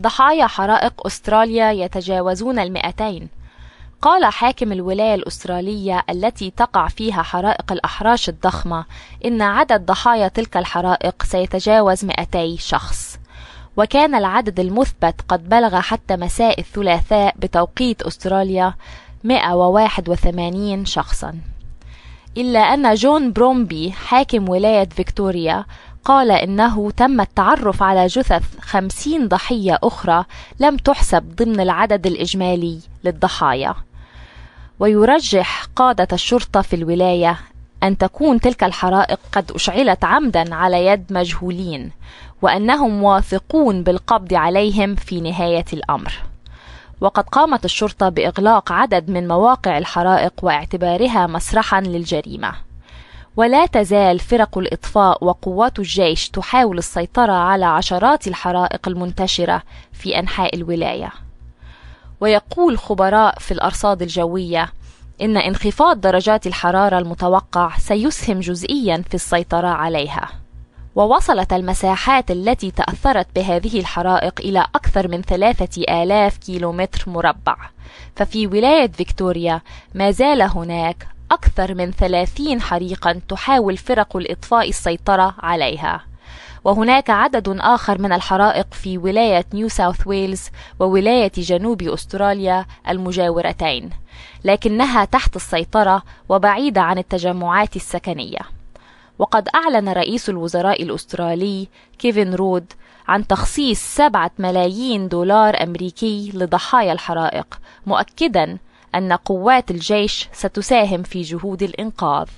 ضحايا حرائق أستراليا يتجاوزون المئتين. قال حاكم الولاية الأسترالية التي تقع فيها حرائق الأحراش الضخمة إن عدد ضحايا تلك الحرائق سيتجاوز 200 شخص. وكان العدد المثبت قد بلغ حتى مساء الثلاثاء بتوقيت أستراليا 181 شخصا. إلا أن جون برومبي حاكم ولاية فيكتوريا قال إنه تم التعرف على جثث خمسين ضحية أخرى لم تحسب ضمن العدد الإجمالي للضحايا. ويرجح قادة الشرطة في الولاية أن تكون تلك الحرائق قد أشعلت عمدا على يد مجهولين وأنهم واثقون بالقبض عليهم في نهاية الأمر. وقد قامت الشرطة بإغلاق عدد من مواقع الحرائق واعتبارها مسرحا للجريمة. ولا تزال فرق الإطفاء وقوات الجيش تحاول السيطرة على عشرات الحرائق المنتشرة في أنحاء الولاية. ويقول خبراء في الأرصاد الجوية إن انخفاض درجات الحرارة المتوقع سيسهم جزئيا في السيطرة عليها. ووصلت المساحات التي تأثرت بهذه الحرائق إلى أكثر من ثلاثة آلاف كيلومتر مربع. ففي ولاية فيكتوريا ما زال هناك أكثر من ثلاثين حريقا تحاول فرق الإطفاء السيطرة عليها. وهناك عدد آخر من الحرائق في ولاية نيو ساوث ويلز وولاية جنوب أستراليا المجاورتين لكنها تحت السيطرة وبعيدة عن التجمعات السكنية. وقد أعلن رئيس الوزراء الأسترالي كيفن رود عن تخصيص سبعة ملايين دولار أمريكي لضحايا الحرائق مؤكدا أن قوات الجيش ستساهم في جهود الإنقاذ.